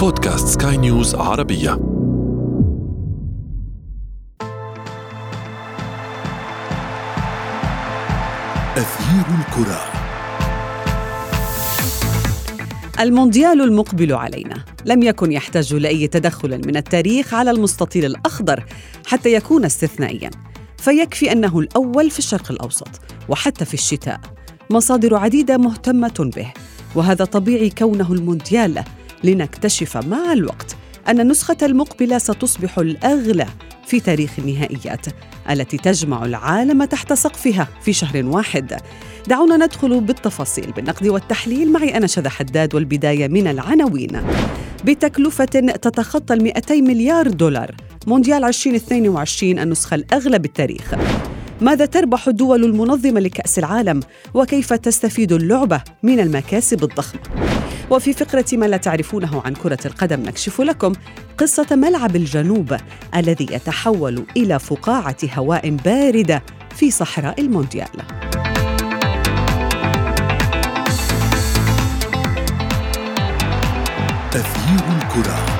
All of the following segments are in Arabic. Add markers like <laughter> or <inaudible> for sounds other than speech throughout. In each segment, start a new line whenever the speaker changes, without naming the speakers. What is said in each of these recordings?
بودكاست سكاي نيوز عربية. أثير الكرة.
المونديال المقبل علينا. لم يكن يحتاج لأي تدخل من التاريخ على المستطيل الأخضر حتى يكون استثنائيا. فيكفي أنه الأول في الشرق الأوسط وحتى في الشتاء. مصادر عديدة مهتمة به وهذا طبيعي كونه المونديال. لنكتشف مع الوقت أن النسخة المقبلة ستصبح الأغلى في تاريخ النهائيات التي تجمع العالم تحت سقفها في شهر واحد. دعونا ندخل بالتفاصيل بالنقد والتحليل. معي أنا شذى حداد والبداية من العناوين. بتكلفة تتخطى ال 200 مليار دولار مونديال 2022 النسخة الأغلى بالتاريخ. ماذا تربح الدول المنظمة لكأس العالم؟ وكيف تستفيد اللعبة من المكاسب الضخمة؟ وفي فقرة ما لا تعرفونه عن كرة القدم نكشف لكم قصة ملعب الجنوب الذي يتحول إلى فقاعة هواء باردة في صحراء المونديال.
تغيير الكرة.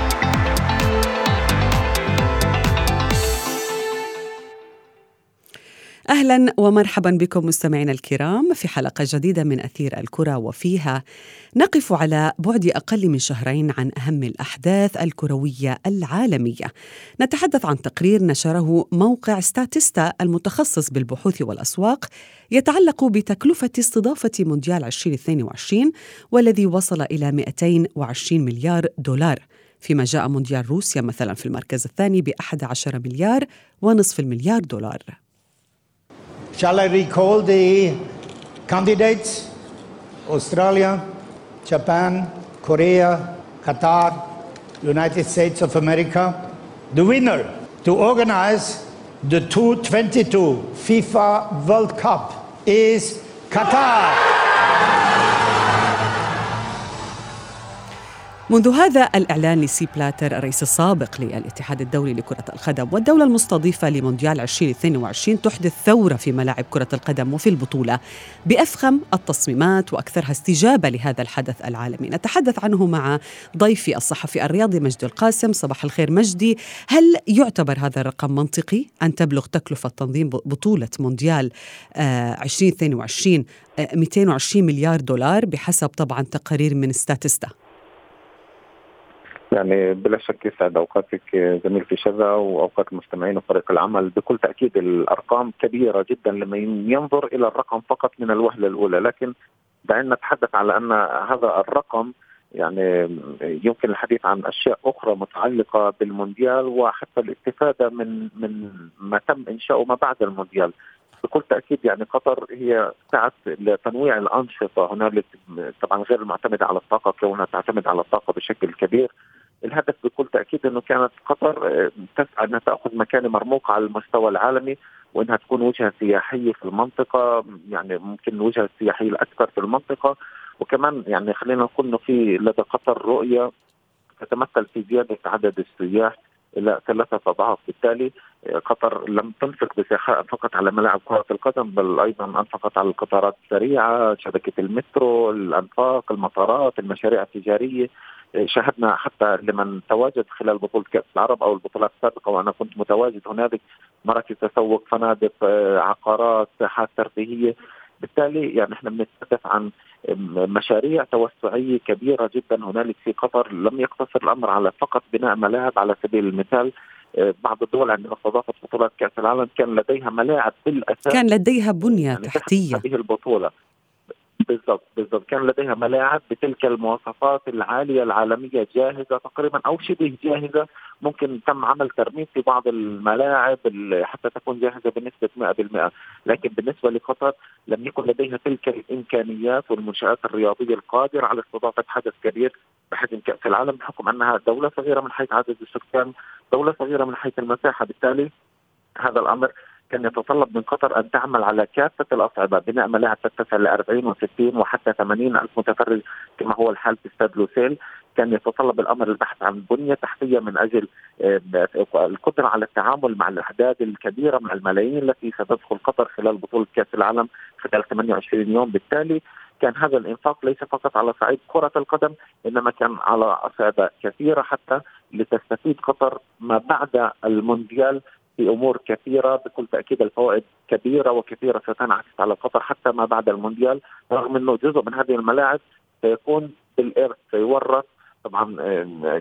أهلا ومرحبا بكم مستمعينا الكرام في حلقة جديدة من أثير الكرة وفيها نقف على بعد أقل من شهرين عن أهم الأحداث الكروية العالمية. نتحدث عن تقرير نشره موقع ستاتيستا المتخصص بالبحوث والأسواق يتعلق بتكلفة استضافة مونديال 2022 والذي وصل إلى 220 مليار دولار. فيما جاء مونديال روسيا مثلا في المركز الثاني ب 11 مليار ونصف المليار دولار.
Shall I recall the candidates? Australia, Japan, Korea, Qatar, United States of America. The winner to organize the 2022 FIFA World Cup is Qatar.
منذ هذا الإعلان لسي بلاتر الرئيس السابق للاتحاد الدولي لكرة القدم والدولة المستضيفة لمونديال 2022 تحدث ثورة في ملاعب كرة القدم وفي البطولة بأفخم التصميمات وأكثرها استجابة لهذا الحدث العالمي. نتحدث عنه مع ضيفي الصحفي الرياضي مجدي القاسم. صباح الخير مجدي. هل يعتبر هذا الرقم منطقي أن تبلغ تكلفة تنظيم بطولة مونديال 2022 آه، 220 آه، مليار دولار بحسب طبعا تقارير من ستاتستا؟
يعني بلا شك يسعد أوقاتك زميلتي شذا وأوقات المستمعين وفريق العمل. بكل تأكيد الأرقام كبيرة جدا لمن ينظر إلى الرقم فقط من الوهلة الأولى لكن دعنا نتحدث على أن هذا الرقم يعني يمكن الحديث عن أشياء أخرى متعلقة بالمونديال وحتى الاستفادة من من ما تم إنشاؤه ما بعد المونديال. بكل تأكيد يعني قطر هي سعت لتنويع الأنشطة. هنالك طبعا غير المعتمده على الطاقة كونها تعتمد على الطاقة بشكل كبير. الهدف بكل تأكيد إنه كانت قطر آه، تسعى إنها تأخذ مكانه مرموقه على المستوى العالمي وإنها تكون وجهة سياحية في المنطقة يعني ممكن الوجهه السياحيه الأكثر في المنطقة. وكمان يعني خلينا نقول إنه في لدى قطر رؤية تتمثل في زيادة عدد السياح. إلى ثلاثة اضعاف بالتالي آه، قطر لم تنفق بسخاء فقط على ملاعب كرة القدم بل أيضا أنفقت على القطارات السريعة شبكة المترو الأنفاق المطارات المشاريع التجارية. شاهدنا حتى لمن تواجد خلال بطولة كأس العرب أو البطولات السابقة وأنا كنت متواجد هنالك مراكز تسوق فنادق آه، عقارات ساحات ترفيهية. بالتالي يعني إحنا بنتحدث عن مشاريع توسعية كبيرة جدا هنالك في قطر. لم يقتصر الأمر على فقط بناء ملاعب على سبيل المثال آه، بعض الدول عندما استضافت بطولات كأس العالم كان لديها ملاعب بالاساس
كان لديها بنية يعني تحتية.
هذه البطولة. بالضبط بالضبط. كان لديها ملاعب بتلك المواصفات العالية العالمية جاهزة تقريبا أو شبه جاهزة. ممكن تم عمل ترميم في بعض الملاعب حتى تكون جاهزة بنسبة 100% لكن بالنسبة لقطر لم يكن لديها تلك الإمكانيات والمنشآت الرياضية القادرة على استضافة حدث كبير بحجم كأس العالم بحكم أنها دولة صغيرة من حيث عدد السكان، دولة صغيرة من حيث المساحة. بالتالي هذا الأمر كان يتطلب من قطر أن تعمل على كافة الأصعدة بناء ملاعب تتسع ل 40 و60 وحتى 80 ألف متفرج كما هو الحال في استاد لوسيل. كان يتطلب الأمر البحث عن بنية تحتية من أجل آه، القدرة على التعامل مع الاعداد الكبيرة مع الملايين التي ستدخل قطر خلال بطولة كأس العالم خلال 28 يوم. بالتالي كان هذا الإنفاق ليس فقط على صعيد كرة القدم إنما كان على أصعدة كثيرة حتى لتستفيد قطر ما بعد المونديال في امور كثيرة بكل تأكيد الفوائد كبيرة وكثيرة ستنعكس على قطر حتى ما بعد المونديال. رغم إنه جزء من هذه الملاعب سيكون بالارث سيورث. طبعا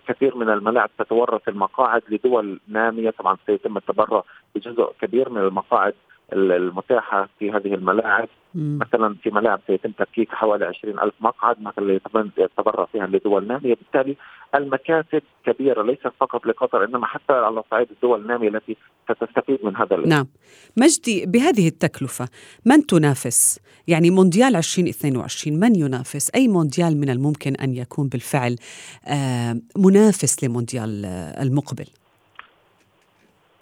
كثير من الملاعب تتورث المقاعد لدول نامية. طبعا سيتم التبرع بجزء كبير من المقاعد المتاحة في هذه الملاعب. مم. مثلا في ملاعب سيتم تفكيك حوالي 20 ألف مقعد مثلا يتبرع فيها لدول نامية. بالتالي المكاسب كبيرة ليست فقط لقطر إنما حتى على صعيد الدول النامية التي ستستفيد من هذا
نعم. مجدي بهذه التكلفة من تنافس؟ يعني مونديال 2022 من ينافس؟ أي مونديال من الممكن أن يكون بالفعل آه، منافس لمونديال آه، المقبل؟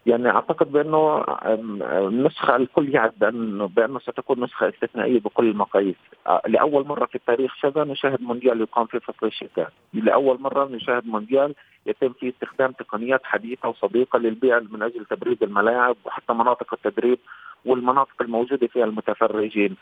يعني أعتقد بأنه النسخة الكل يعد بأنه ستكون نسخة استثنائية بكل المقاييس، لأول مرة في التاريخ شذا نشاهد مونديال يقام في فصل الشتاء، لأول مرة نشاهد مونديال يتم فيه استخدام تقنيات حديثة وصديقة للبيع من أجل تبريد الملاعب وحتى مناطق التدريب والمناطق الموجودة فيها المتفرجين.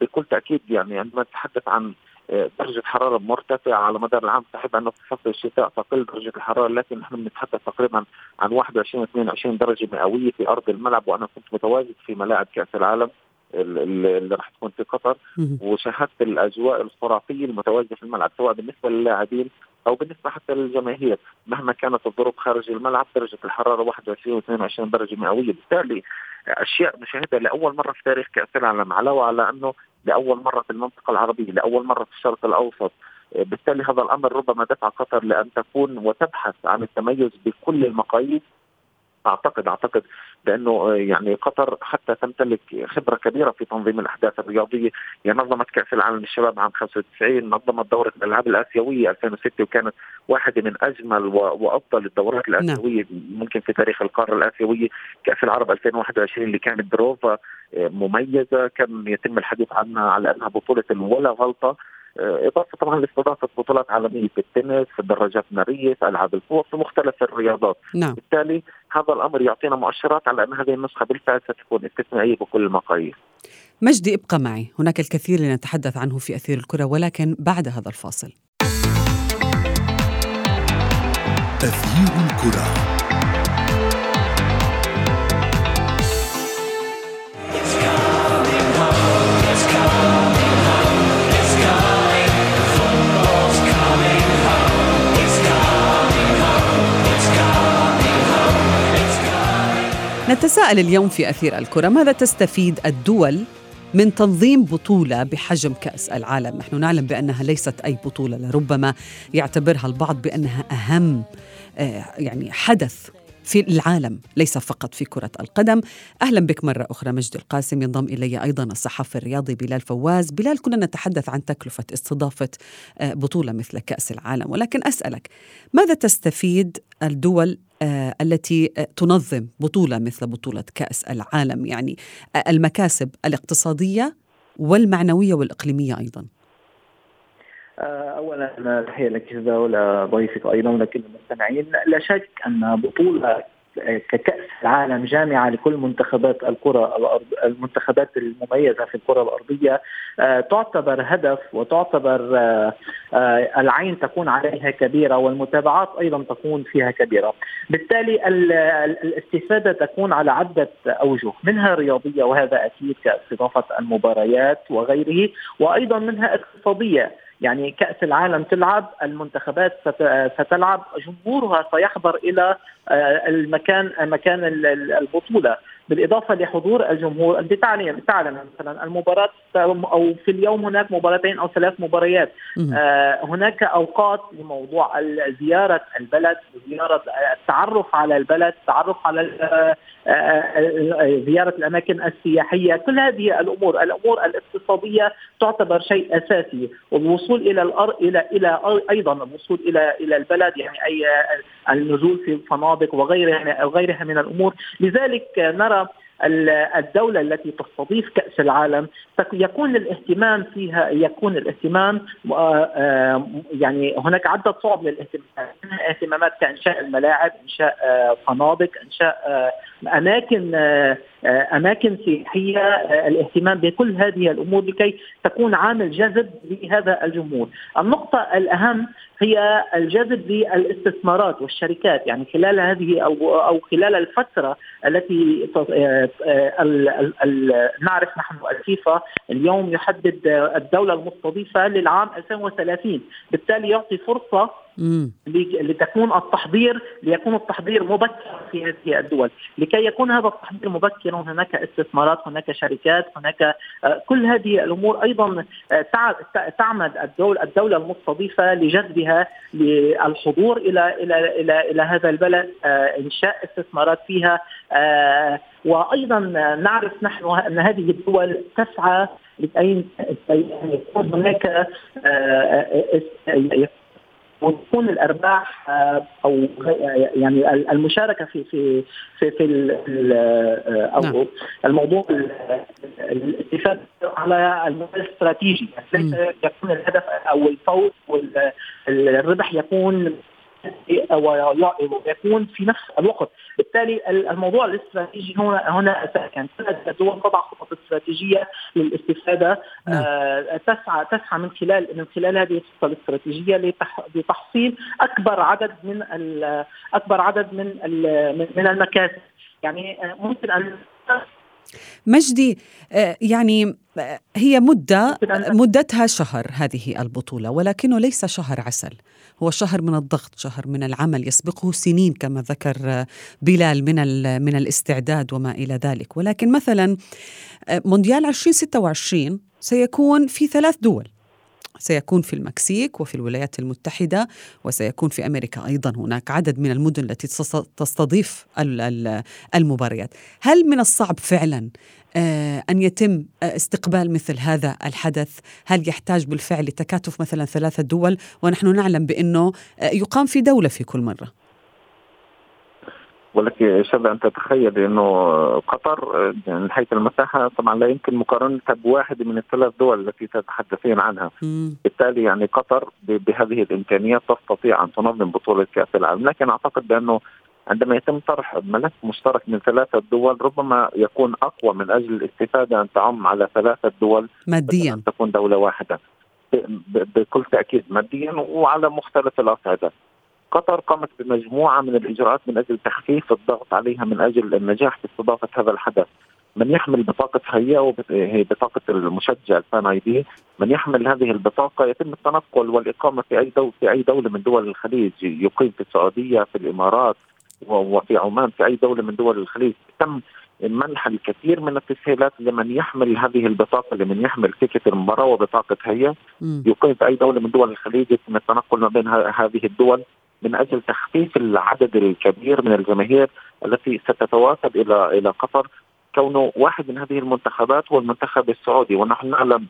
بكل تأكيد يعني عندما نتحدث عن درجة حرارة مرتفعة على مدار العام صحيح أنه في فصل الشتاء تقل درجة الحرارة لكن نحن بنتحدث تقريبا عن 21 22 درجة مئوية في أرض الملعب وأنا كنت متواجد في ملاعب كأس العالم اللي راح تكون في قطر وشاهدت الأجواء الخرافية المتواجدة في الملعب سواء بالنسبة للاعبين أو بالنسبة حتى للجماهير. مهما كانت الظروف خارج الملعب درجة الحرارة 21 و 22 درجة مئوية. بالتالي أشياء نشاهدها لأول مرة في تاريخ كأس العالم علاوه على أنه لأول مرة في المنطقة العربية لأول مرة في الشرق الأوسط. بالتالي هذا الأمر ربما دفع قطر لأن تكون وتبحث عن التميز بكل المقاييس. أعتقد أعتقد بأنه آه، يعني قطر حتى تمتلك خبرة كبيرة في تنظيم الأحداث الرياضية، يعني نظمت كأس العالم للشباب عام 95 نظمت دورة الألعاب الآسيوية 2006 وكانت واحدة من أجمل وأفضل الدورات نعم. الآسيوية ممكن في تاريخ القارة الآسيوية، كأس العرب 2021 اللي كانت بروفا آه، مميزة. كان يتم الحديث عنها على أنها بطولة ولا غلطة. إضافة طبعا لاستضافة بطولات عالمية في التنس في الدراجات الناريه في ألعاب القوى في مختلف الرياضات.
نعم.
بالتالي هذا الأمر يعطينا مؤشرات على أن هذه النسخة بالفعل ستكون استثنائية بكل المقاييس.
مجدي ابقى معي. هناك الكثير لنتحدث عنه في أثير الكرة ولكن بعد هذا الفاصل.
أثير الكرة.
نتساءل اليوم في أثير الكرة ماذا تستفيد الدول من تنظيم بطولة بحجم كأس العالم؟ نحن نعلم بأنها ليست أي بطولة لربما يعتبرها البعض بأنها أهم آه، يعني حدث في العالم ليس فقط في كرة القدم. أهلا بك مرة أخرى مجدي القاسم ينضم إلي أيضا الصحفي الرياضي بلال فواز. بلال كنا نتحدث عن تكلفة استضافة آه، بطولة مثل كأس العالم. ولكن أسألك ماذا تستفيد الدول آه، التي آه، تنظم بطولة مثل بطولة كأس العالم؟ يعني المكاسب الاقتصادية والمعنوية والإقليمية أيضاً.
اولا تحية لك جزا ولضيفك أيضا ولكل المستمعين لا شك أن بطولة ككأس العالم جامعة لكل منتخبات الكرة الأرض المنتخبات المميزة في الكرة الأرضية آه، تعتبر هدف وتعتبر آه، آه، العين تكون عليها كبيرة والمتابعات أيضا تكون فيها كبيرة. بالتالي الاستفادة تكون على عدة أوجه منها رياضية وهذا أكيد كاستضافة المباريات وغيره وأيضا منها اقتصادية. يعني كأس العالم تلعب المنتخبات ستلعب جمهورها سيحضر إلى آه، المكان مكان البطولة. بالإضافة لحضور الجمهور أنت تعلم تعلم مثلا المباراة أو في اليوم هناك مباراتين أو ثلاث مباريات. آه هناك أوقات لموضوع زيارة البلد زيارة التعرف على البلد التعرف على آه، آه، آه، زيارة الأماكن السياحية. كل هذه الأمور الأمور الاقتصادية تعتبر شيء أساسي والوصول إلى الأر... إلى إلى أيضا الوصول إلى إلى البلد يعني أي النزول في فنادق وغيرها وغيرها من الأمور. لذلك نرى الدولة التي تستضيف كأس العالم يكون الاهتمام فيها يكون الاهتمام آه، آه، يعني هناك عدة صعب للاهتمامات اهتمامات كإنشاء الملاعب إنشاء آه، فنادق إنشاء أماكن أماكن سياحية الاهتمام بكل هذه الأمور لكي تكون عامل جذب لهذا الجمهور. النقطة الأهم هي الجذب للاستثمارات والشركات يعني خلال هذه أو أو خلال الفترة التي نعرف نحن الفيفا اليوم يحدد الدولة المستضيفة للعام 2030 بالتالي يعطي فرصة لتكون التحضير ليكون التحضير مبكرا في هذه الدول. لكي يكون هذا التحضير مبكرا هناك استثمارات هناك شركات هناك آه، كل هذه الأمور أيضا آه، تعمد الدولة, الدولة المستضيفة لجذبها للحضور إلى إلى إلى إلى هذا البلد آه، إنشاء استثمارات فيها وأيضا نعرف نحن أن هذه الدول تسعى لأن يكون هناك وتكون الأرباح آه، أو يعني المشاركة في في في, في آه، أو نعم. الموضوع الاستفاده على المدى الاستراتيجي ليس يكون الهدف أو الفوز والربح يكون ويكون في نفس الوقت. بالتالي الموضوع الاستراتيجي هنا هنا كل الدول تضع خطط استراتيجية للاستفادة نعم. آه تسعى تسعى من خلال من خلال هذه الخطه الاستراتيجية لتحصيل أكبر عدد من أكبر عدد من من المكاسب. يعني آه، ممكن أن
مجدي آه، يعني آه، هي مدة مدتها شهر هذه البطولة ولكنه ليس شهر عسل. هو شهر من الضغط شهر من العمل يسبقه سنين كما ذكر آه، بلال من من الاستعداد وما إلى ذلك. ولكن مثلا مونديال 2026 سيكون في ثلاث دول. سيكون في المكسيك وفي الولايات المتحدة وسيكون في أمريكا أيضا. هناك عدد من المدن التي تستضيف المباريات. هل من الصعب فعلا آه، أن يتم آه، استقبال مثل هذا الحدث؟ هل يحتاج بالفعل لتكاتف مثلا ثلاثة دول؟ ونحن نعلم بأنه آه، يقام في دولة في كل مرة.
ولكن شبه ان تتخيل إنه قطر يعني من حيث المساحة طبعا لا يمكن مقارنتها بواحد من الثلاث دول التي تتحدثين عنها. بالتالي يعني قطر بهذه الإمكانيات تستطيع أن تنظم بطولة كأس العالم. لكن أعتقد بأنه عندما يتم طرح ملف مشترك من ثلاثة دول ربما يكون أقوى من أجل الاستفادة أن تعم على ثلاثة دول
ماديا.
أن تكون دولة واحدة. بكل تأكيد ماديا وعلى مختلف الأصعدة. قطر قامت بمجموعة من الإجراءات من أجل تخفيف الضغط عليها من أجل النجاح في استضافة هذا الحدث. من يحمل بطاقة هيا وهي بطاقة المشجع الفان آي دي من يحمل هذه البطاقة يتم التنقل والإقامة في أي دولة في أي دولة من دول الخليج. يقيم في السعودية في الإمارات وفي عمان في أي دولة من دول الخليج. تم منح الكثير من التسهيلات لمن يحمل هذه البطاقة لمن يحمل تيكت المباراة وبطاقة هيا يقيم في أي دولة من دول الخليج يتم التنقل ما بين هذه الدول. من أجل تخفيف العدد الكبير من الجماهير التي ستتوافد إلى إلى قطر كونه واحد من هذه المنتخبات هو المنتخب السعودي. ونحن نعلم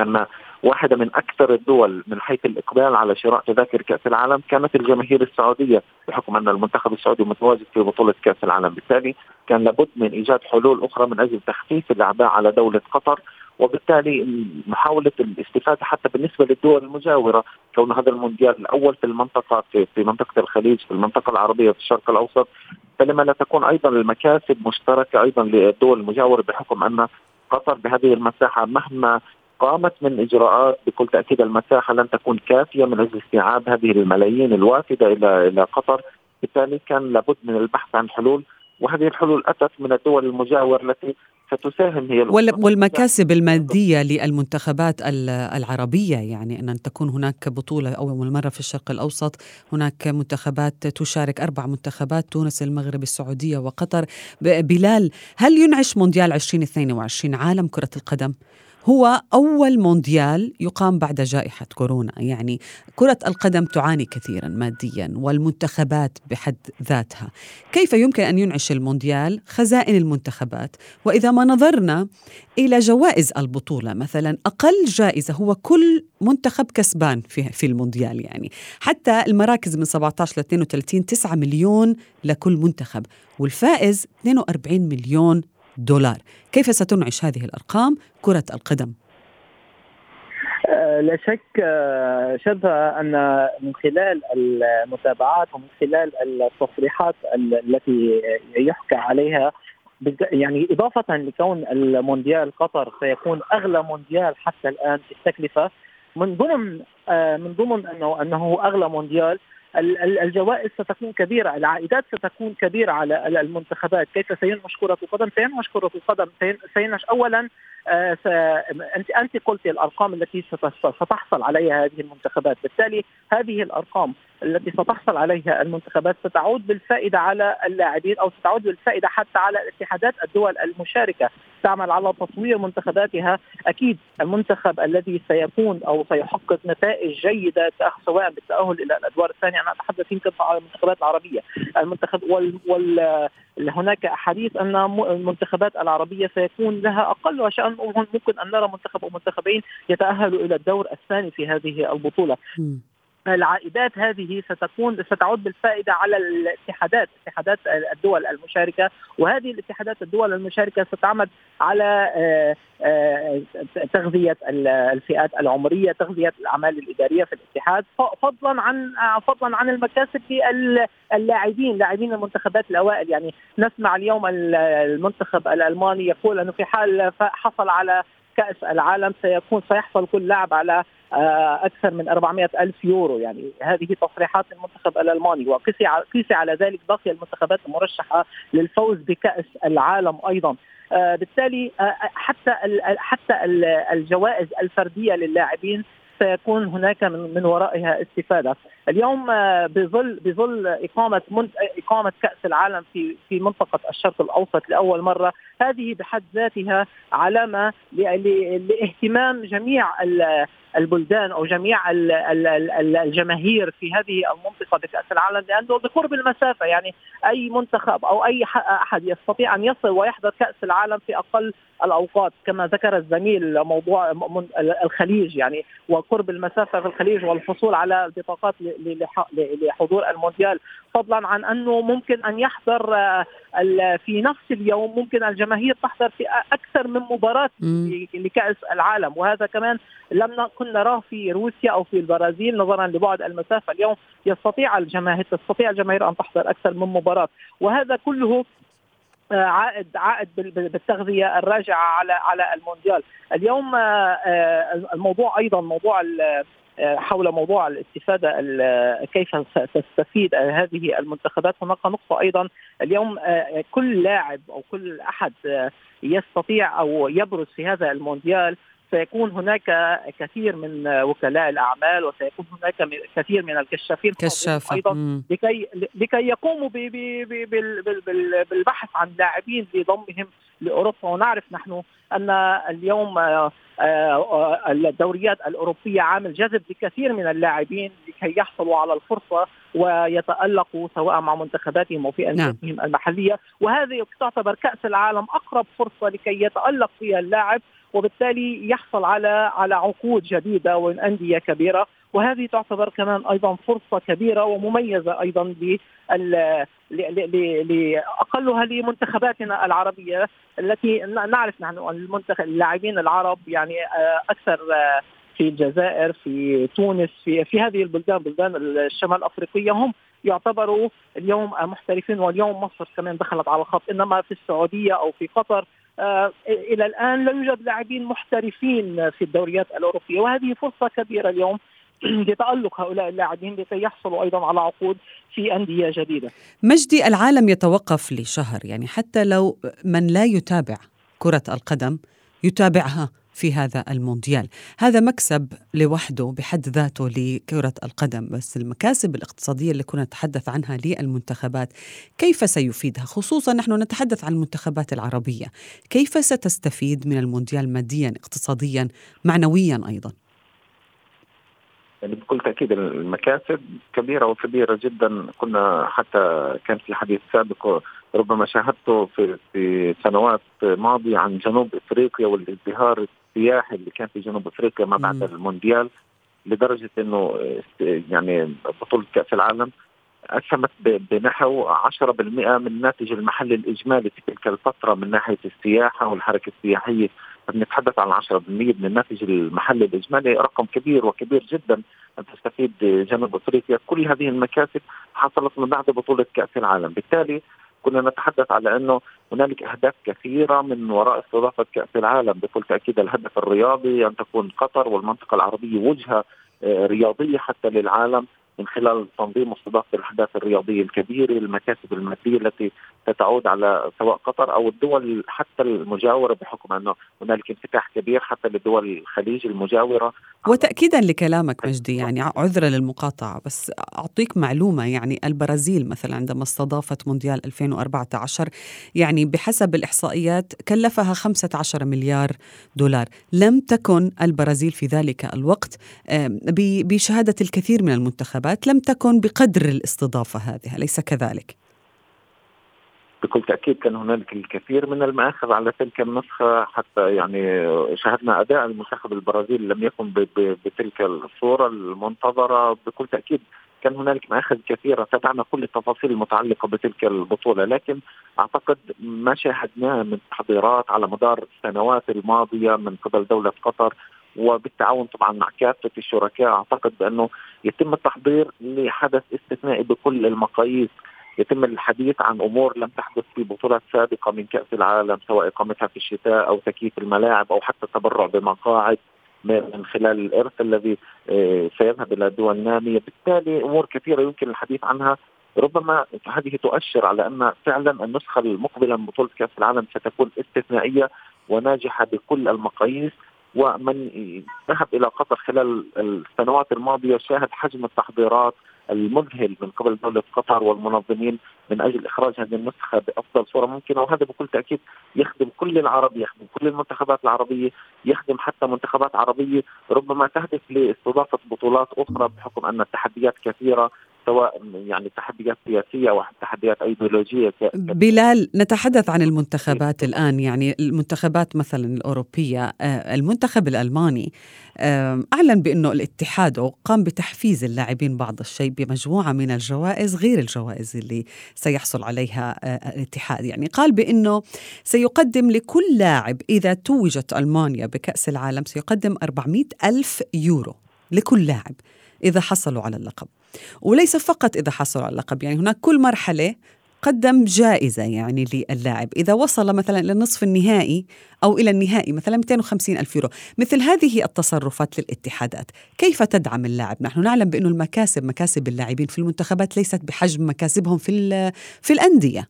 أن واحدة من أكثر الدول من حيث الإقبال على شراء تذاكر كأس العالم كانت الجماهير السعودية بحكم أن المنتخب السعودي متواجد في بطولة كأس العالم، بالتالي كان لابد من إيجاد حلول أخرى من أجل تخفيف الاعباء على دولة قطر. وبالتالي محاولة الاستفادة حتى بالنسبة للدول المجاورة كون هذا المونديال الأول في المنطقة في, في منطقة الخليج في المنطقة العربية في الشرق الأوسط فلما لا تكون أيضا المكاسب مشتركة أيضا للدول المجاورة بحكم أن قطر بهذه المساحة مهما قامت من إجراءات بكل تأكيد المساحة لن تكون كافية من أجل استيعاب هذه الملايين الوافدة إلى إلى قطر. بالتالي كان لابد من البحث عن حلول وهذه الحلول أتت من الدول المجاورة التي ستساهم هي
والمكاسب المادية للمنتخبات العربية يعني أن تكون هناك بطولة أول مرة في الشرق الأوسط هناك منتخبات تشارك أربع منتخبات تونس المغرب السعودية وقطر. بلال هل ينعش مونديال 2022 عالم كرة القدم؟ هو أول مونديال يقام بعد جائحة كورونا. يعني كرة القدم تعاني كثيرا ماديا والمنتخبات بحد ذاتها. كيف يمكن أن ينعش المونديال؟ خزائن المنتخبات. وإذا ما نظرنا إلى جوائز البطولة مثلا أقل جائزة هو كل منتخب كسبان في, المونديال. يعني حتى المراكز من 17 ل 32 9 مليون لكل منتخب والفائز 42 مليون دولار كيف ستنعش هذه الأرقام كرة القدم؟
آه، لا شك شذا أن من خلال المتابعات ومن خلال التصريحات التي يحكى عليها يعني إضافة لكون المونديال قطر سيكون أغلى مونديال حتى الآن في التكلفة من ضمن آه، من ضمن أنه أنه أغلى مونديال الجوائز ستكون كبيرة العائدات ستكون كبيرة على المنتخبات. كيف سينمش كرة القدم سينمش كرة القدم سينمش أولا انت أنت قلت الأرقام التي ستحصل عليها هذه المنتخبات، بالتالي هذه الأرقام التي ستحصل عليها المنتخبات ستعود بالفائدة على اللاعبين أو ستعود بالفائدة حتى على اتحادات الدول المشاركة. تعمل على تطوير منتخباتها، أكيد المنتخب الذي سيكون أو سيحقق نتائج جيدة سواء بالتأهل إلى الأدوار الثانية. أنا أتحدث يمكن على المنتخبات العربية، المنتخب وال, وال هناك احاديث أن المنتخبات العربية سيكون لها أقل شان ممكن أن نرى منتخب أو منتخبين يتأهلوا إلى الدور الثاني في هذه البطولة. العائدات هذه ستكون ستعود بالفائدة على الاتحادات اتحادات الدول المشاركة وهذه الاتحادات الدول المشاركة ستعمد على آه، آه، تغذية الفئات العمرية تغذية الأعمال الإدارية في الاتحاد فضلا عن فضلا عن المكاسب للاعبين لاعبين المنتخبات الأوائل. يعني نسمع اليوم المنتخب الألماني يقول أنه في حال حصل على كأس العالم سيكون سيحصل كل لاعب على آه، أكثر من 400 ألف يورو يعني هذه تصريحات المنتخب الألماني وقيسي قيسي على ذلك باقي المنتخبات المرشحة للفوز بكأس العالم أيضا آه، بالتالي آه، حتى حتى الجوائز الفردية للاعبين سيكون هناك من ورائها استفادة. اليوم بظل بظل إقامة إقامة كأس العالم في في منطقة الشرق الأوسط لأول مرة، هذه بحد ذاتها علامة لاهتمام جميع البلدان أو جميع الجماهير في هذه المنطقة بكأس العالم لأنه بقرب المسافة يعني أي منتخب أو أي أحد يستطيع أن يصل ويحضر كأس العالم في أقل الأوقات كما ذكر الزميل موضوع الخليج يعني وقرب المسافة في الخليج والحصول على البطاقات لحضور المونديال. فضلا عن أنه ممكن أن يحضر في نفس اليوم ممكن الجماهير تحضر في أكثر من مباراة لكأس العالم. وهذا كمان لم نكن نراه في روسيا أو في البرازيل نظرا لبعد المسافة اليوم. يستطيع الجماهير تستطيع الجماهير أن تحضر أكثر من مباراة. وهذا كله آه، عائد عائد بالتغذية الراجعة على على المونديال. اليوم آه، آه، الموضوع أيضا موضوع حول موضوع الاستفادة كيف تستفيد هذه المنتخبات. هناك نقطة أيضا. اليوم كل لاعب أو كل أحد يستطيع أو يبرز في هذا المونديال سيكون هناك كثير من وكلاء الأعمال وسيكون هناك كثير من الكشافين
كشافة.
أيضا لكي لكي يقوموا بالبحث عن لاعبين لضمهم لأوروبا ونعرف نحن أن اليوم آه، آه، الدوريات الأوروبية عامل جذب لكثير من اللاعبين لكي يحصلوا على الفرصة ويتألقوا سواء مع منتخباتهم أو في أنديتهم نعم. المحلية وهذه تعتبر كأس العالم أقرب فرصة لكي يتألق فيها اللاعب وبالتالي يحصل على على عقود جديدة ومن أندية كبيرة. وهذه تعتبر كمان أيضا فرصة كبيرة ومميزة أيضا لأقلها لمنتخباتنا العربية التي نعرف نحن المنتخب اللاعبين العرب يعني آه، أكثر آه، في الجزائر في تونس في في هذه البلدان بلدان الشمال الافريقيه هم يعتبروا اليوم محترفين. واليوم مصر كمان دخلت على الخط إنما في السعودية أو في قطر إلى الآن لا يوجد لاعبين محترفين في الدوريات الأوروبية وهذه فرصة كبيرة اليوم <clears throat> لتألق هؤلاء اللاعبين لكي يحصلوا أيضا على عقود في أندية جديدة.
مجدي العالم يتوقف لشهر يعني حتى لو من لا يتابع كرة القدم يتابعها. في هذا المونديال. هذا مكسب لوحده بحد ذاته لكرة القدم بس المكاسب الاقتصادية اللي كنا نتحدث عنها للمنتخبات كيف سيفيدها؟ خصوصا نحن نتحدث عن المنتخبات العربية. كيف ستستفيد من المونديال ماديا اقتصاديا معنويا أيضا؟
يعني بكل تأكيد المكاسب كبيرة وكبيرة جدا. كنا حتى كان في حديث سابق ربما شاهدته في في سنوات ماضية عن جنوب إفريقيا والازدهار السياحي اللي كان في جنوب أفريقيا ما بعد المونديال لدرجة إنه يعني بطولة كأس العالم اسهمت بنحو 10% من الناتج المحلي الإجمالي في تلك الفترة من ناحية السياحة والحركة السياحية. نتحدث عن 10% من الناتج المحلي الإجمالي رقم كبير وكبير جدا أن تستفيد جنوب أفريقيا. كل هذه المكاسب حصلت من بعد بطولة كأس العالم. بالتالي كنا نتحدث على إنه هنالك أهداف كثيرة من وراء استضافة كأس العالم. بكل تأكيد الهدف الرياضي أن تكون قطر والمنطقة العربية وجهة آه، رياضية حتى للعالم من خلال تنظيم واستضافه الاحداث الرياضية الكبيرة، المكاسب المادية التي ستعود على سواء قطر أو الدول حتى المجاورة بحكم أنه هنالك انفتاح كبير حتى لدول الخليج المجاورة.
وتاكيدا لكلامك مجدي يعني عذرا للمقاطعة بس أعطيك معلومة يعني البرازيل مثلا عندما استضافت مونديال 2014 يعني بحسب الإحصائيات كلفها 15 مليار دولار، لم تكن البرازيل في ذلك الوقت بشهادة الكثير من المنتخبات لم تكن بقدر الاستضافة هذه أليس كذلك؟
بكل تأكيد كان هنالك الكثير من المآخذ على تلك النسخة حتى يعني شاهدنا أداء المنتخب البرازيلي لم يكن بتلك الصورة المنتظرة. بكل تأكيد كان هنالك مآخذ كثيرة تابعنا كل التفاصيل المتعلقة بتلك البطولة لكن أعتقد ما شاهدناه من تحضيرات على مدار السنوات الماضية من قبل دولة قطر وبالتعاون طبعا مع كافة الشركاء أعتقد بأنه يتم التحضير لحدث استثنائي بكل المقاييس يتم الحديث عن أمور لم تحدث في بطولات سابقة من كأس العالم سواء إقامتها في الشتاء أو تكييف الملاعب أو حتى التبرع بمقاعد من خلال الإرث الذي آه، سيذهب إلى دول نامية، بالتالي أمور كثيرة يمكن الحديث عنها. ربما هذه تؤشر على أن فعلا النسخة المقبلة من بطولة كأس العالم ستكون استثنائية وناجحة بكل المقاييس. ومن ذهب إلى قطر خلال السنوات الماضية شاهد حجم التحضيرات المذهل من قبل دولة قطر والمنظمين من أجل إخراج هذه النسخة بأفضل صورة ممكنة. وهذا بكل تأكيد يخدم كل العرب يخدم كل المنتخبات العربية يخدم حتى منتخبات عربية. ربما تهدف لاستضافة بطولات أخرى بحكم أن التحديات كثيرة. سواء يعني تحديات سياسية أو تحديات أيديولوجية
بلال نتحدث عن المنتخبات الآن يعني المنتخبات مثلا الأوروبية آه، المنتخب الألماني أعلن بأنه الاتحاد قام بتحفيز اللاعبين بعض الشيء بمجموعة من الجوائز غير الجوائز اللي سيحصل عليها آه، الاتحاد. يعني قال بأنه سيقدم لكل لاعب إذا توجت ألمانيا بكأس العالم سيقدم 400 ألف يورو لكل لاعب إذا حصلوا على اللقب. وليس فقط إذا حصلوا على اللقب يعني هناك كل مرحلة قدم جائزة يعني للاعب. إذا وصل مثلا إلى النصف النهائي أو إلى النهائي مثلا 250 ألف يورو. مثل هذه التصرفات للاتحادات كيف تدعم اللاعب؟ نحن نعلم بأن المكاسب مكاسب اللاعبين في المنتخبات ليست بحجم مكاسبهم في, في الأندية.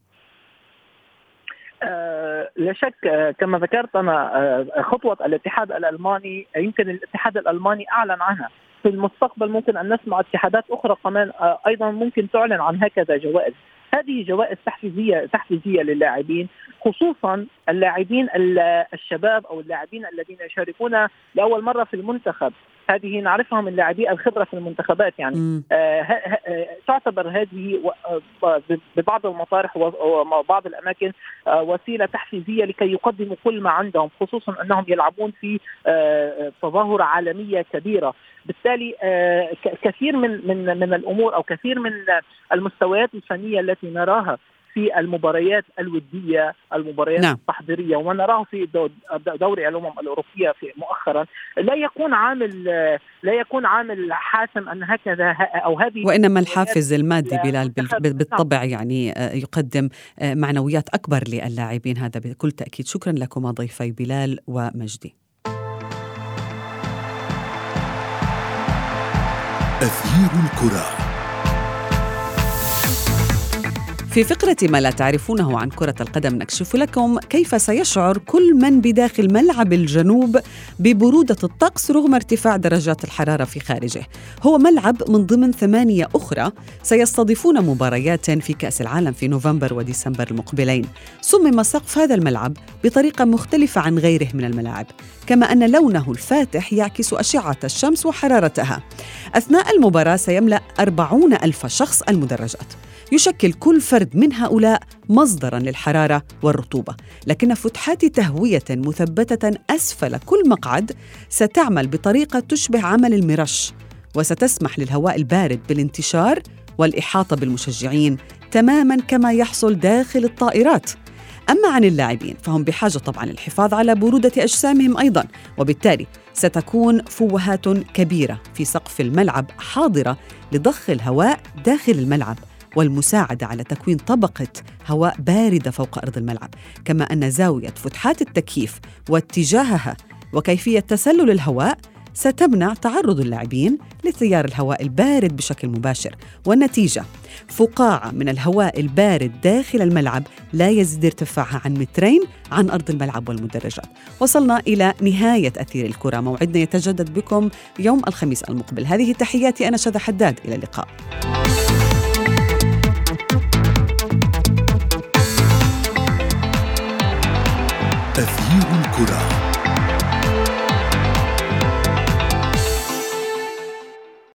آه لا شك آه كما ذكرت أنا آه خطوة الاتحاد الألماني يمكن الاتحاد الألماني أعلن عنها. في المستقبل ممكن أن نسمع اتحادات أخرى كمان آه، أيضا ممكن تعلن عن هكذا جوائز. هذه جوائز تحفيزية تحفيزية للاعبين خصوصا اللاعبين الشباب أو اللاعبين الذين يشاركون لأول مرة في المنتخب. هذه نعرفها من لاعبي الخبرة في المنتخبات يعني. آه آه تعتبر هذه آه، ببعض المطارح وبعض الأماكن آه وسيلة تحفيزية لكي يقدموا كل ما عندهم خصوصا أنهم يلعبون في آه تظاهرة عالمية كبيرة. بالتالي آه كثير من من من الأمور أو كثير من المستويات الفنية التي نراها في المباريات الودية المباريات نعم. التحضيرية وما نراه في دوري الأمم الأوروبية في مؤخرا لا يكون عامل لا يكون عامل حاسم أن هكذا أو هذه
وإنما الحافز المادي بلال بالطبع نعم. يعني آه، يقدم آه، معنويات أكبر للاعبين هذا بكل تأكيد شكرا لكما ضيفي بلال ومجدي أثير الكرة في فقرة ما لا تعرفونه عن كرة القدم نكشف لكم كيف سيشعر كل من بداخل ملعب الجنوب ببرودة الطقس رغم ارتفاع درجات الحرارة في خارجه. هو ملعب من ضمن ثمانية أخرى سيستضيفون مباريات في كأس العالم في نوفمبر وديسمبر المقبلين. صمم سقف هذا الملعب بطريقة مختلفة عن غيره من الملاعب، كما أن لونه الفاتح يعكس أشعة الشمس وحرارتها. أثناء المباراة سيملأ أربعون ألف شخص المدرجات. يشكل كل فرد من هؤلاء مصدرا للحرارة والرطوبة لكن فتحات تهوية مثبتة أسفل كل مقعد ستعمل بطريقة تشبه عمل المرش وستسمح للهواء البارد بالانتشار والإحاطة بالمشجعين تماما كما يحصل داخل الطائرات أما عن اللاعبين فهم بحاجة طبعا للحفاظ على برودة أجسامهم أيضا وبالتالي ستكون فوهات كبيرة في سقف الملعب حاضرة لضخ الهواء داخل الملعب والمساعدة على تكوين طبقة هواء باردة فوق أرض الملعب. كما أن زاوية فتحات التكييف واتجاهها وكيفية تسلل الهواء ستمنع تعرض اللاعبين لتيار الهواء البارد بشكل مباشر. والنتيجة فقاعة من الهواء البارد داخل الملعب لا يزيد ارتفاعها عن مترين عن أرض الملعب والمدرجات. وصلنا إلى نهاية أثير الكرة. موعدنا يتجدد بكم يوم الخميس المقبل. هذه تحياتي أنا شذى حداد. إلى اللقاء.